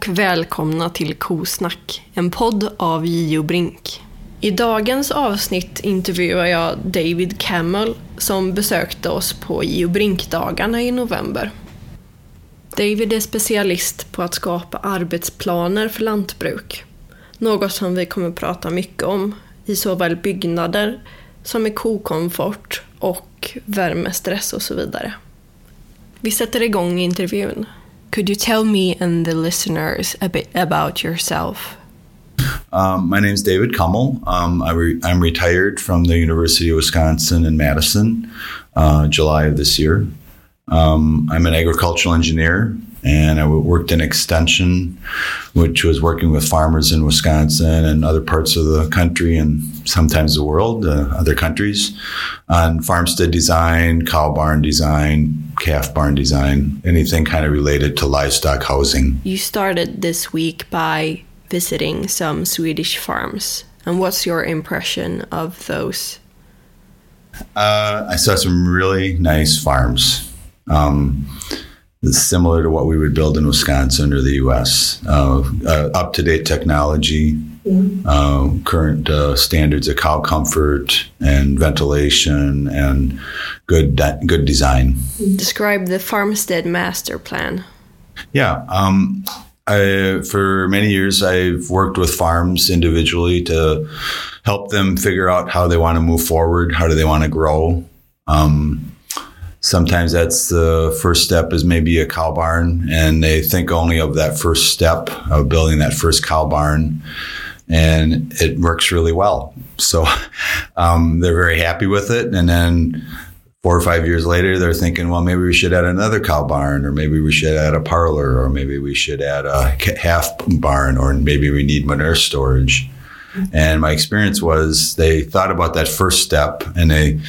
Och välkomna till Kosnack, en podd av Gio Brink. I dagens avsnitt intervjuar jag David Camel som besökte oss på Gio Brink-dagarna i november. David är specialist på att skapa arbetsplaner för lantbruk. Något som vi kommer prata mycket om i såväl byggnader som i kokomfort och värmestress och så vidare. Vi sätter igång intervjun. Could you tell me and the listeners a bit about yourself? Um, my name is David Kammel. Um, I am retired from the University of Wisconsin in Madison, uh, July of this year. Um, I'm an agricultural engineer and I worked in extension, which was working with farmers in Wisconsin and other parts of the country and sometimes the world, uh, other countries, on farmstead design, cow barn design, calf barn design, anything kind of related to livestock housing. You started this week by visiting some Swedish farms. And what's your impression of those? Uh, I saw some really nice farms. Um, similar to what we would build in Wisconsin or the U.S. Uh, uh, up to date technology, mm-hmm. uh, current uh, standards of cow comfort and ventilation, and good de- good design. Describe the farmstead master plan. Yeah. Um, I, for many years, I've worked with farms individually to help them figure out how they want to move forward, how do they want to grow. Um, sometimes that's the first step is maybe a cow barn and they think only of that first step of building that first cow barn and it works really well. So um, they're very happy with it and then four or five years later they're thinking well maybe we should add another cow barn or maybe we should add a parlor or maybe we should add a half barn or maybe we need manure storage. And my experience was they thought about that first step and they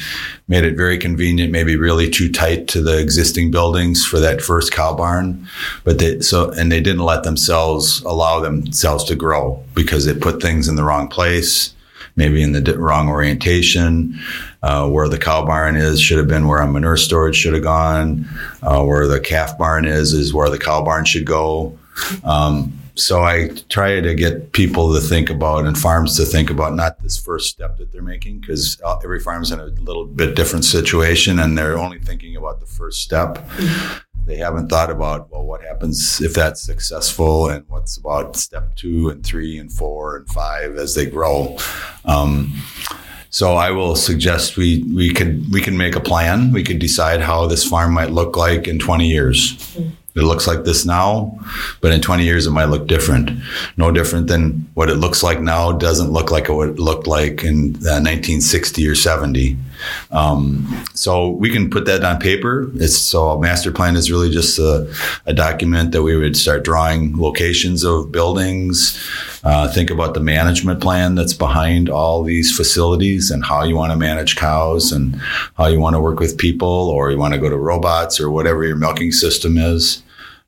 made it very convenient, maybe really too tight to the existing buildings for that first cow barn. But they, so, and they didn't let themselves allow themselves to grow because they put things in the wrong place, maybe in the wrong orientation. Uh, where the cow barn is should have been where a manure storage should have gone. Uh, where the calf barn is is where the cow barn should go. Um, so I try to get people to think about and farms to think about not this first step that they're making because uh, every farm's in a little bit different situation and they're only thinking about the first step. Mm-hmm. They haven't thought about well, what happens if that's successful, and what's about step two and three and four and five as they grow. Um, so I will suggest we we could we can make a plan. We could decide how this farm might look like in 20 years. It looks like this now, but in 20 years it might look different. No different than what it looks like now doesn't look like what it looked like in uh, 1960 or 70. Um, so we can put that on paper. It's so a master plan is really just a, a document that we would start drawing locations of buildings. Uh, think about the management plan that's behind all these facilities and how you want to manage cows and how you want to work with people or you want to go to robots or whatever your milking system is.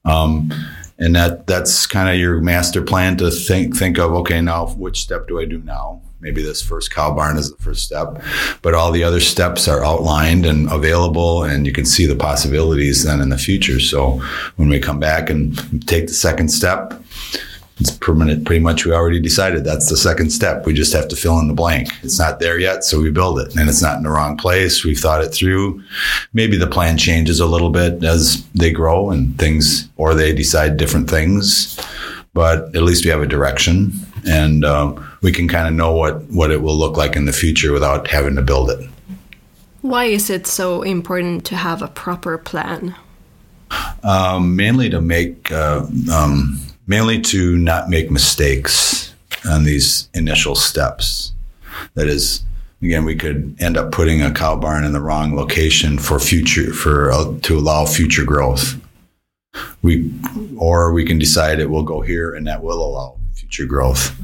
Um, and that that's kind of your master plan to think think of okay now which step do i do now maybe this first cow barn is the first step but all the other steps are outlined and available and you can see the possibilities then in the future so when we come back and take the second step it's permanent. Pretty much, we already decided that's the second step. We just have to fill in the blank. It's not there yet, so we build it, and it's not in the wrong place. We've thought it through. Maybe the plan changes a little bit as they grow and things, or they decide different things. But at least we have a direction, and um, we can kind of know what what it will look like in the future without having to build it. Why is it so important to have a proper plan? Um, mainly to make. Uh, um, mainly to not make mistakes on these initial steps. That is, again, we could end up putting a cow barn in the wrong location for future for uh, to allow future growth. We or we can decide it will go here and that will allow growth.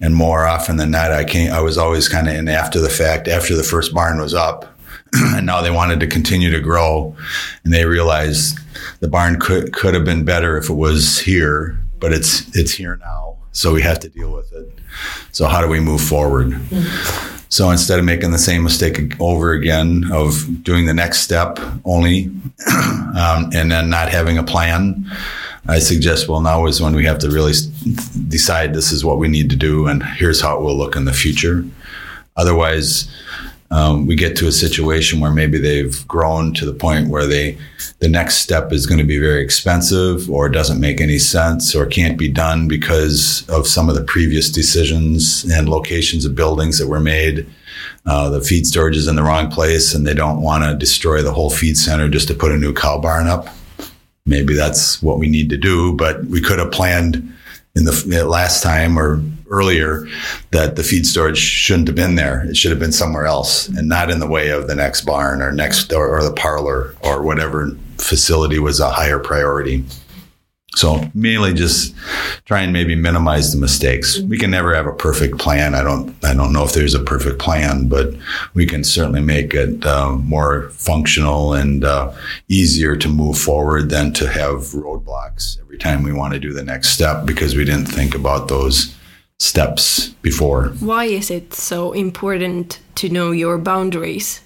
And more often than not, I came. I was always kind of in after the fact, after the first barn was up. and now they wanted to continue to grow and they realized the barn could could have been better if it was here but it's it's here now, so we have to deal with it. So how do we move forward? So instead of making the same mistake over again of doing the next step only, um, and then not having a plan, I suggest, well, now is when we have to really decide this is what we need to do, and here's how it will look in the future. Otherwise, um, we get to a situation where maybe they've grown to the point where they the next step is going to be very expensive or doesn't make any sense or can't be done because of some of the previous decisions and locations of buildings that were made uh, the feed storage is in the wrong place and they don't want to destroy the whole feed center just to put a new cow barn up maybe that's what we need to do but we could have planned in the uh, last time or earlier that the feed storage shouldn't have been there. It should have been somewhere else and not in the way of the next barn or next or, or the parlor or whatever facility was a higher priority. So mainly just try and maybe minimize the mistakes. We can never have a perfect plan. I don't I don't know if there's a perfect plan, but we can certainly make it uh, more functional and uh, easier to move forward than to have roadblocks every time we want to do the next step because we didn't think about those steps before. Why is it so important to know your boundaries?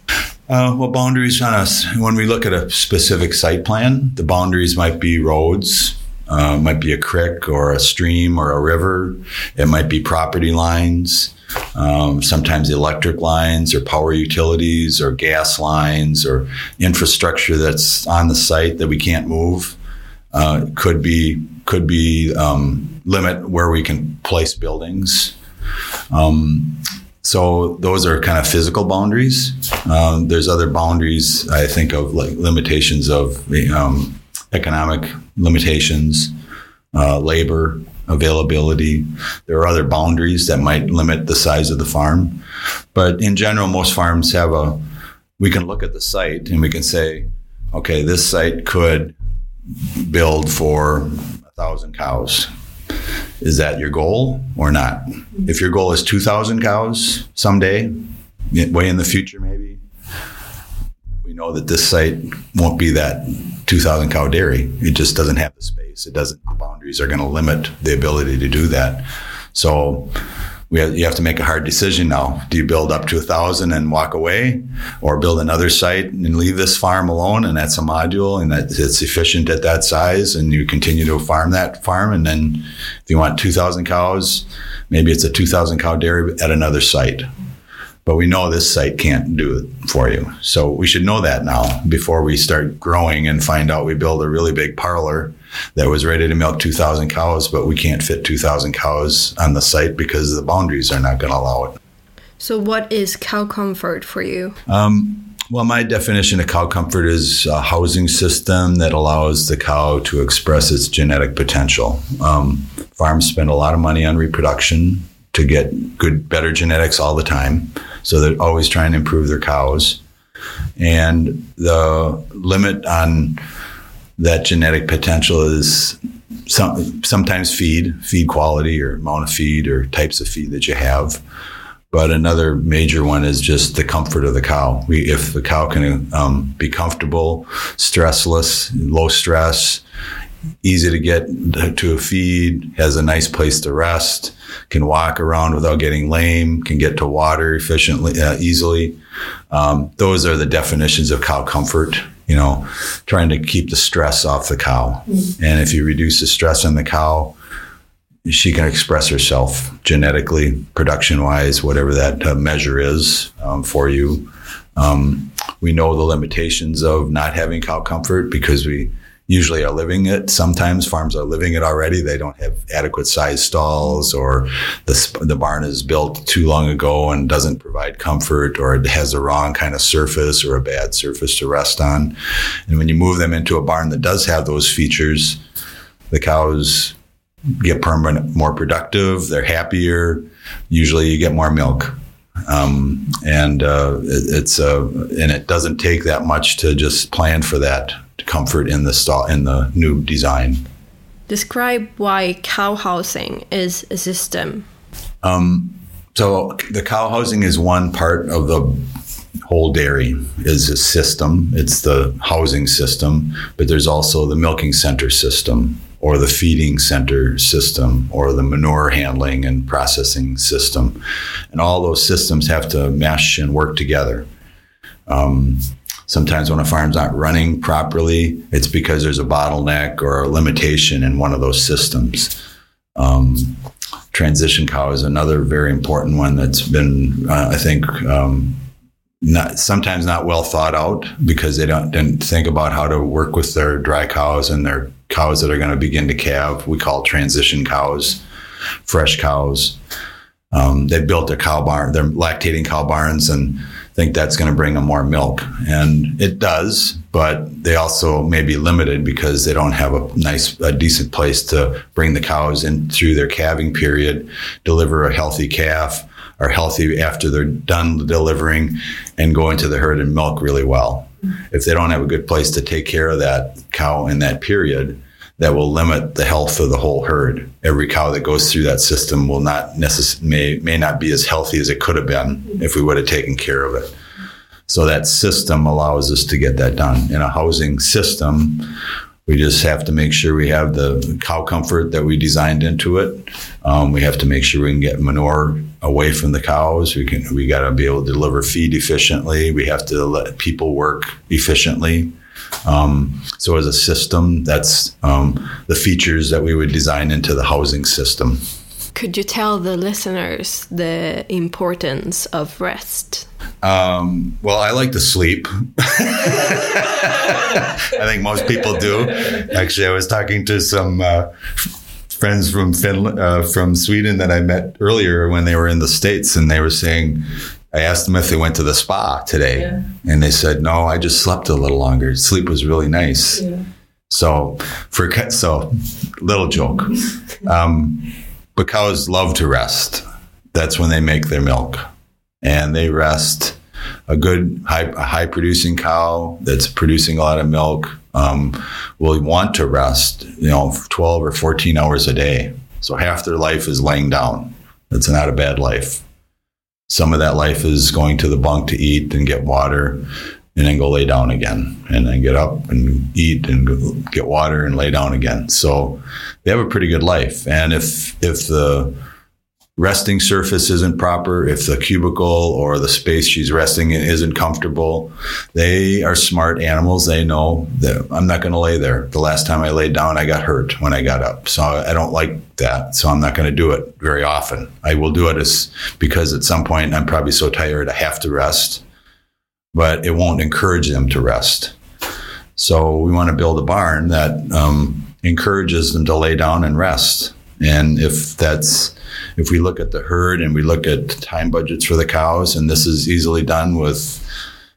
Uh, well, boundaries on us. When we look at a specific site plan, the boundaries might be roads, uh, might be a creek or a stream or a river. It might be property lines, um, sometimes electric lines or power utilities or gas lines or infrastructure that's on the site that we can't move. Uh, could be could be um, limit where we can place buildings. Um, so those are kind of physical boundaries. Um, there's other boundaries I think of like limitations of um, economic limitations, uh, labor availability. There are other boundaries that might limit the size of the farm, but in general, most farms have a. We can look at the site and we can say, okay, this site could build for a thousand cows. Is that your goal or not? If your goal is two thousand cows someday, way in the future, maybe know that this site won't be that two thousand cow dairy. It just doesn't have the space. It doesn't. The boundaries are going to limit the ability to do that. So we have, you have to make a hard decision now. Do you build up to a thousand and walk away, or build another site and leave this farm alone? And that's a module, and that it's efficient at that size, and you continue to farm that farm. And then, if you want two thousand cows, maybe it's a two thousand cow dairy at another site. But we know this site can't do it for you, so we should know that now before we start growing and find out we build a really big parlor that was ready to milk 2,000 cows, but we can't fit 2,000 cows on the site because the boundaries are not going to allow it. So, what is cow comfort for you? Um, well, my definition of cow comfort is a housing system that allows the cow to express its genetic potential. Um, farms spend a lot of money on reproduction to get good, better genetics all the time. So they're always trying to improve their cows. And the limit on that genetic potential is some, sometimes feed, feed quality or amount of feed or types of feed that you have. But another major one is just the comfort of the cow. We, if the cow can um, be comfortable, stressless, low stress, easy to get to a feed, has a nice place to rest, can walk around without getting lame, can get to water efficiently, uh, easily. Um, those are the definitions of cow comfort you know, trying to keep the stress off the cow. Mm-hmm. And if you reduce the stress on the cow, she can express herself genetically, production wise, whatever that uh, measure is um, for you. Um, we know the limitations of not having cow comfort because we usually are living it. Sometimes farms are living it already. They don't have adequate size stalls or the, the barn is built too long ago and doesn't provide comfort or it has the wrong kind of surface or a bad surface to rest on. And when you move them into a barn that does have those features, the cows get permanent, more productive. They're happier. Usually you get more milk. Um, and uh, it, it's uh, and it doesn't take that much to just plan for that comfort in the stall in the new design. Describe why cow housing is a system. Um, so the cow housing is one part of the whole dairy is a system. It's the housing system, but there's also the milking center system or the feeding center system or the manure handling and processing system. And all those systems have to mesh and work together. Um, Sometimes when a farm's not running properly, it's because there's a bottleneck or a limitation in one of those systems. Um, transition cow is another very important one that's been, uh, I think, um, not sometimes not well thought out because they don't didn't think about how to work with their dry cows and their cows that are going to begin to calve. We call transition cows, fresh cows. Um, they built their cow barn, their lactating cow barns, and think that's going to bring them more milk, and it does. But they also may be limited because they don't have a nice, a decent place to bring the cows in through their calving period, deliver a healthy calf, are healthy after they're done delivering and go into the herd and milk really well. If they don't have a good place to take care of that cow in that period, that will limit the health of the whole herd. Every cow that goes through that system will not necess- may may not be as healthy as it could have been if we would have taken care of it. So that system allows us to get that done. In a housing system, we just have to make sure we have the cow comfort that we designed into it. Um, we have to make sure we can get manure away from the cows. We can we got to be able to deliver feed efficiently. We have to let people work efficiently. Um, so as a system, that's um, the features that we would design into the housing system. Could you tell the listeners the importance of rest? Um, well, I like to sleep. I think most people do. Actually, I was talking to some uh, friends from Finland, uh, from Sweden that I met earlier when they were in the States, and they were saying, I asked them if they went to the spa today, yeah. and they said, "No, I just slept a little longer. Sleep was really nice." Yeah. So, for so little joke, um, but cows love to rest. That's when they make their milk, and they rest. A good high, high producing cow that's producing a lot of milk um, will want to rest, you know, 12 or 14 hours a day. So half their life is laying down. That's not a bad life. Some of that life is going to the bunk to eat and get water and then go lay down again and then get up and eat and get water and lay down again. So they have a pretty good life. And if, if the resting surface isn't proper, if the cubicle or the space she's resting in isn't comfortable, they are smart animals. They know that I'm not going to lay there. The last time I laid down, I got hurt when I got up. So I don't like that. So I'm not going to do it very often. I will do it as, because at some point I'm probably so tired I have to rest, but it won't encourage them to rest. So we want to build a barn that um, encourages them to lay down and rest. And if that's if we look at the herd and we look at time budgets for the cows, and this is easily done with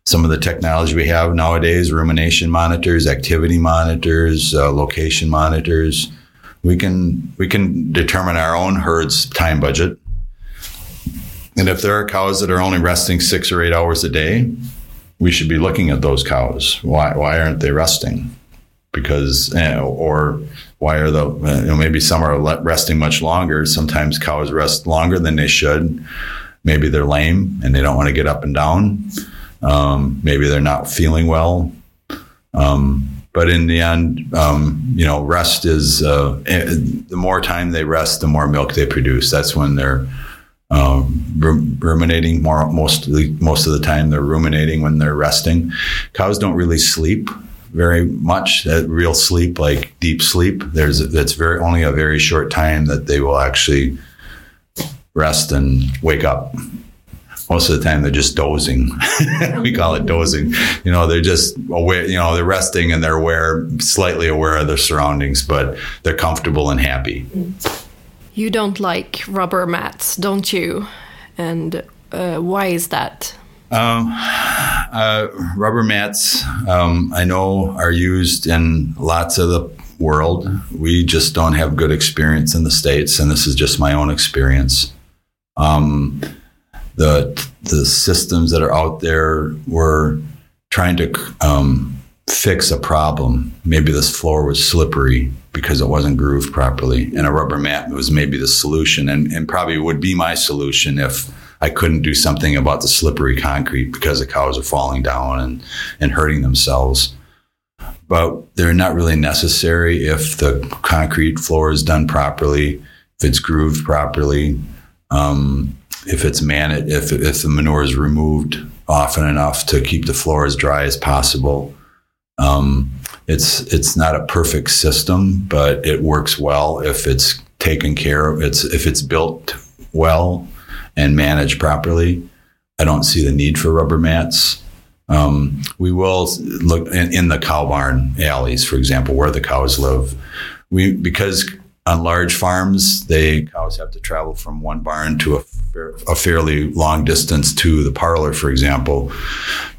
some of the technology we have nowadays rumination monitors, activity monitors, uh, location monitors. We can we can determine our own herd's time budget. And if there are cows that are only resting six or eight hours a day, we should be looking at those cows. Why why aren't they resting? Because eh, or why are the you know maybe some are resting much longer. Sometimes cows rest longer than they should. Maybe they're lame and they don't want to get up and down. Um, maybe they're not feeling well. Um, but in the end um, you know rest is uh, eh, the more time they rest the more milk they produce. That's when they're uh, ruminating more most most of the time they're ruminating when they're resting. Cows don't really sleep very much that real sleep, like deep sleep. There's that's very only a very short time that they will actually rest and wake up. Most of the time, they're just dozing. we call it dozing. You know, they're just aware. You know, they're resting and they're aware, slightly aware of their surroundings, but they're comfortable and happy. You don't like rubber mats, don't you? And uh, why is that? Um, uh, rubber mats, um, I know, are used in lots of the world. We just don't have good experience in the states, and this is just my own experience. Um, the the systems that are out there were trying to um, fix a problem. Maybe this floor was slippery because it wasn't grooved properly, and a rubber mat was maybe the solution, and, and probably would be my solution if I couldn't do something about the slippery concrete because the cows are falling down and, and hurting themselves. But they're not really necessary if the concrete floor is done properly, if it's grooved properly, um, if it's man if if the manure is removed often enough to keep the floor as dry as possible. Um, it's it's not a perfect system, but it works well if it's taken care of. It's if it's built well and managed properly. I don't see the need for rubber mats. Um, we will look in, in, the cow barn alleys, for example, where the cows live. We because on large farms, they cows have to travel from one barn to a, a fairly long distance to the parlor, for example.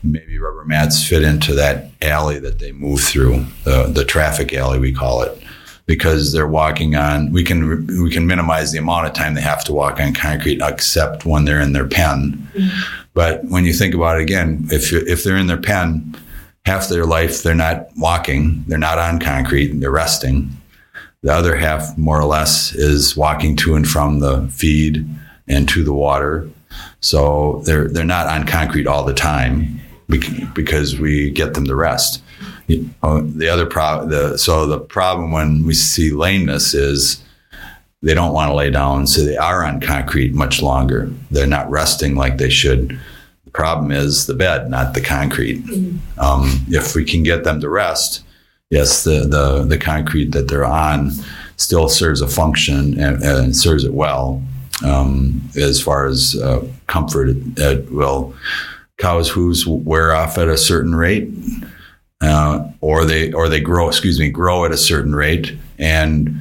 Maybe rubber mats fit into that alley that they move through, the, the traffic alley we call it, because they're walking on. We can we can minimize the amount of time they have to walk on concrete, except when they're in their pen. Mm-hmm. But when you think about it again, if if they're in their pen, half their life they're not walking, they're not on concrete, they're resting the other half, more or less, is walking to and from the feed and to the water. So they're they're not on concrete all the time because we get them to rest. The other problem, the, so the problem when we see lameness is they don't want to lay down, so they are on concrete much longer. They're not resting like they should. The problem is the bed, not the concrete. Mm-hmm. Um, if we can get them to rest, yes, the, the, the concrete that they're on still serves a function and, and serves it well. Um, as far as uh, comfort, it, will cows' hooves wear off at a certain rate, uh, or they or they grow. Excuse me, grow at a certain rate. And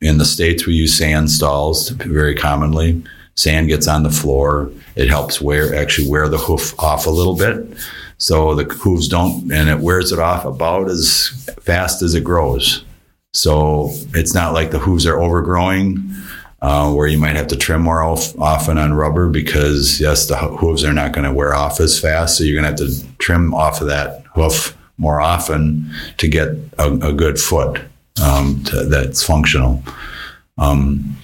in the states, we use sand stalls very commonly. Sand gets on the floor. It helps wear actually wear the hoof off a little bit. So the hooves don't, and it wears it off about as fast as it grows. So it's not like the hooves are overgrowing, uh, where you might have to trim more off, often on rubber because yes, the hooves are not going to wear off as fast. So you're going to have to trim off of that hoof more often to get a, a good foot um, to, that's functional. Um,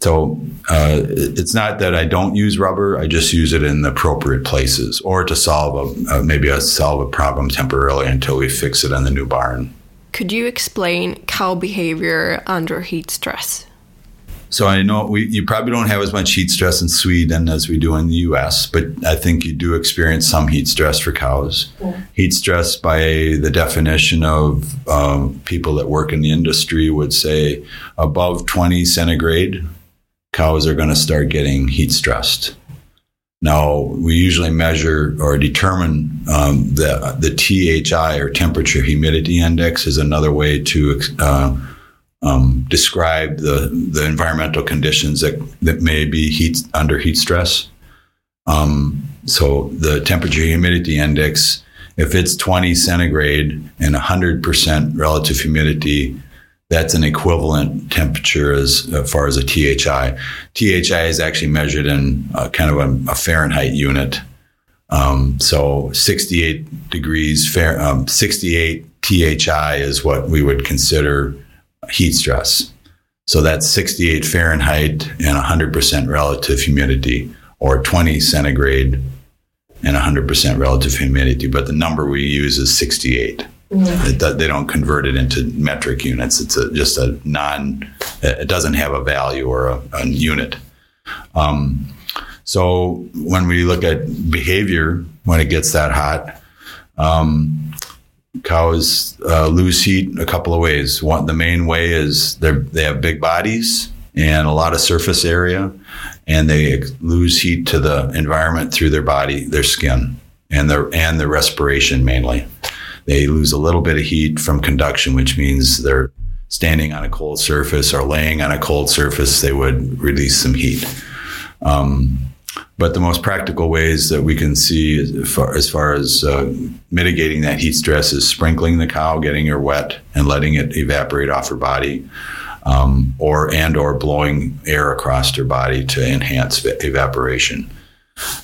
so uh, it's not that I don't use rubber; I just use it in the appropriate places, or to solve a uh, maybe a solve a problem temporarily until we fix it on the new barn. Could you explain cow behavior under heat stress? So I know we, you probably don't have as much heat stress in Sweden as we do in the U.S., but I think you do experience some heat stress for cows. Yeah. Heat stress, by the definition of um, people that work in the industry, would say above 20 centigrade, cows are going to start getting heat stressed. Now, we usually measure or determine um, the, the THI or temperature humidity index is another way to uh, um, describe the, the environmental conditions that, that may be heat under heat stress. Um, so the temperature humidity index, if it's 20 centigrade and 100% relative humidity, that's an equivalent temperature as, as far as a THI. THI is actually measured in kind of a, a Fahrenheit unit. Um, so 68 degrees, fair, um, 68 THI is what we would consider heat stress. So that's 68 Fahrenheit and 100% relative humidity, or 20 centigrade and 100% relative humidity. But the number we use is 68. It, they don't convert it into metric units. It's a, just a non, it doesn't have a value or a, a unit. Um, so when we look at behavior, when it gets that hot, um, cows uh, lose heat a couple of ways. One, the main way is they they have big bodies and a lot of surface area, and they lose heat to the environment through their body, their skin, and their and their respiration mainly. They lose a little bit of heat from conduction, which means they're standing on a cold surface or laying on a cold surface. They would release some heat. Um, but the most practical ways that we can see as far as, far as uh, mitigating that heat stress is sprinkling the cow, getting her wet, and letting it evaporate off her body, um, or and or blowing air across her body to enhance evaporation.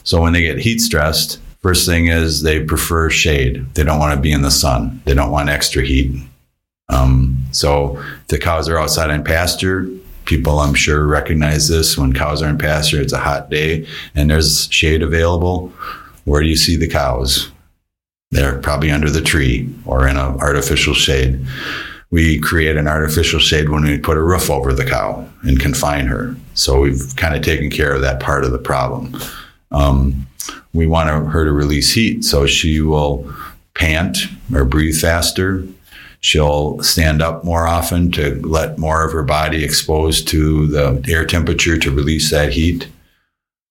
So when they get heat stressed, first thing is they prefer shade. They don't want to be in the sun. They don't want extra heat. Um, so if the cows are outside in pasture, people I'm sure recognize this. When cows are in pasture, it's a hot day and there's shade available. Where do you see the cows? They're probably under the tree or in an artificial shade. We create an artificial shade when we put a roof over the cow and confine her. So we've kind of taken care of that part of the problem. um, we want her to release heat. So she will pant or breathe faster. She'll stand up more often to let more of her body exposed to the air temperature to release that heat.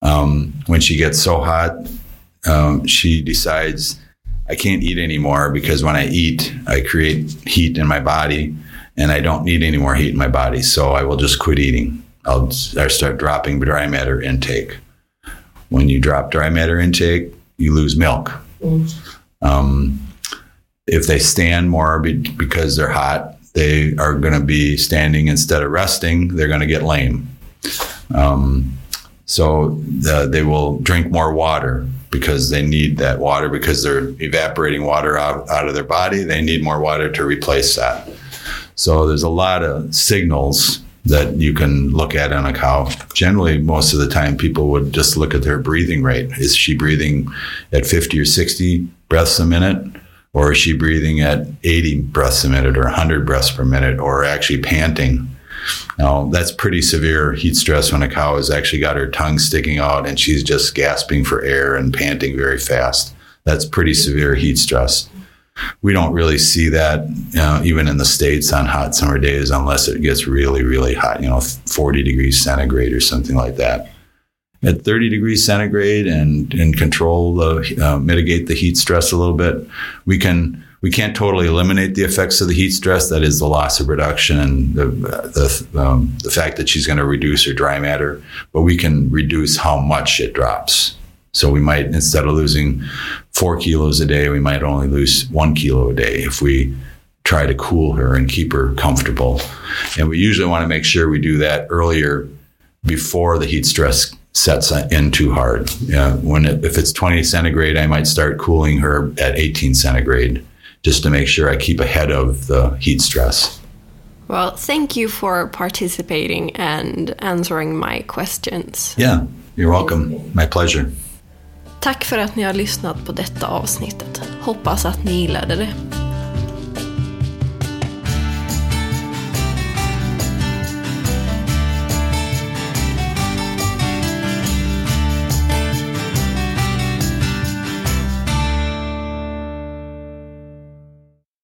Um, when she gets so hot, um, she decides, I can't eat anymore because when I eat, I create heat in my body and I don't need any more heat in my body. So I will just quit eating. I'll, I'll start dropping dry matter intake. When you drop dry matter intake, you lose milk. Um, if they stand more be- because they're hot, they are going to be standing instead of resting. They're going to get lame. Um, so the, they will drink more water because they need that water because they're evaporating water out, out of their body. They need more water to replace that. So there's a lot of signals that you can look at on a cow. Generally, most of the time, people would just look at their breathing rate. Is she breathing at 50 or 60 breaths a minute? Or is she breathing at 80 breaths a minute or 100 breaths per minute or actually panting? Now, that's pretty severe heat stress when a cow has actually got her tongue sticking out and she's just gasping for air and panting very fast. That's pretty severe heat stress we don't really see that uh, even in the states on hot summer days unless it gets really really hot you know 40 degrees centigrade or something like that at 30 degrees centigrade and and control the uh, mitigate the heat stress a little bit we can we can't totally eliminate the effects of the heat stress that is the loss of production and the the, um, the fact that she's going to reduce her dry matter but we can reduce how much it drops so we might, instead of losing four kilos a day, we might only lose one kilo a day if we try to cool her and keep her comfortable. And we usually want to make sure we do that earlier before the heat stress sets in too hard. Yeah, when it, if it's 20 centigrade, I might start cooling her at 18 centigrade just to make sure I keep ahead of the heat stress. Well, thank you for participating and answering my questions. Yeah, you're welcome. My pleasure. Tack för att ni har lyssnat på detta avsnittet. Hoppas att ni gillade det.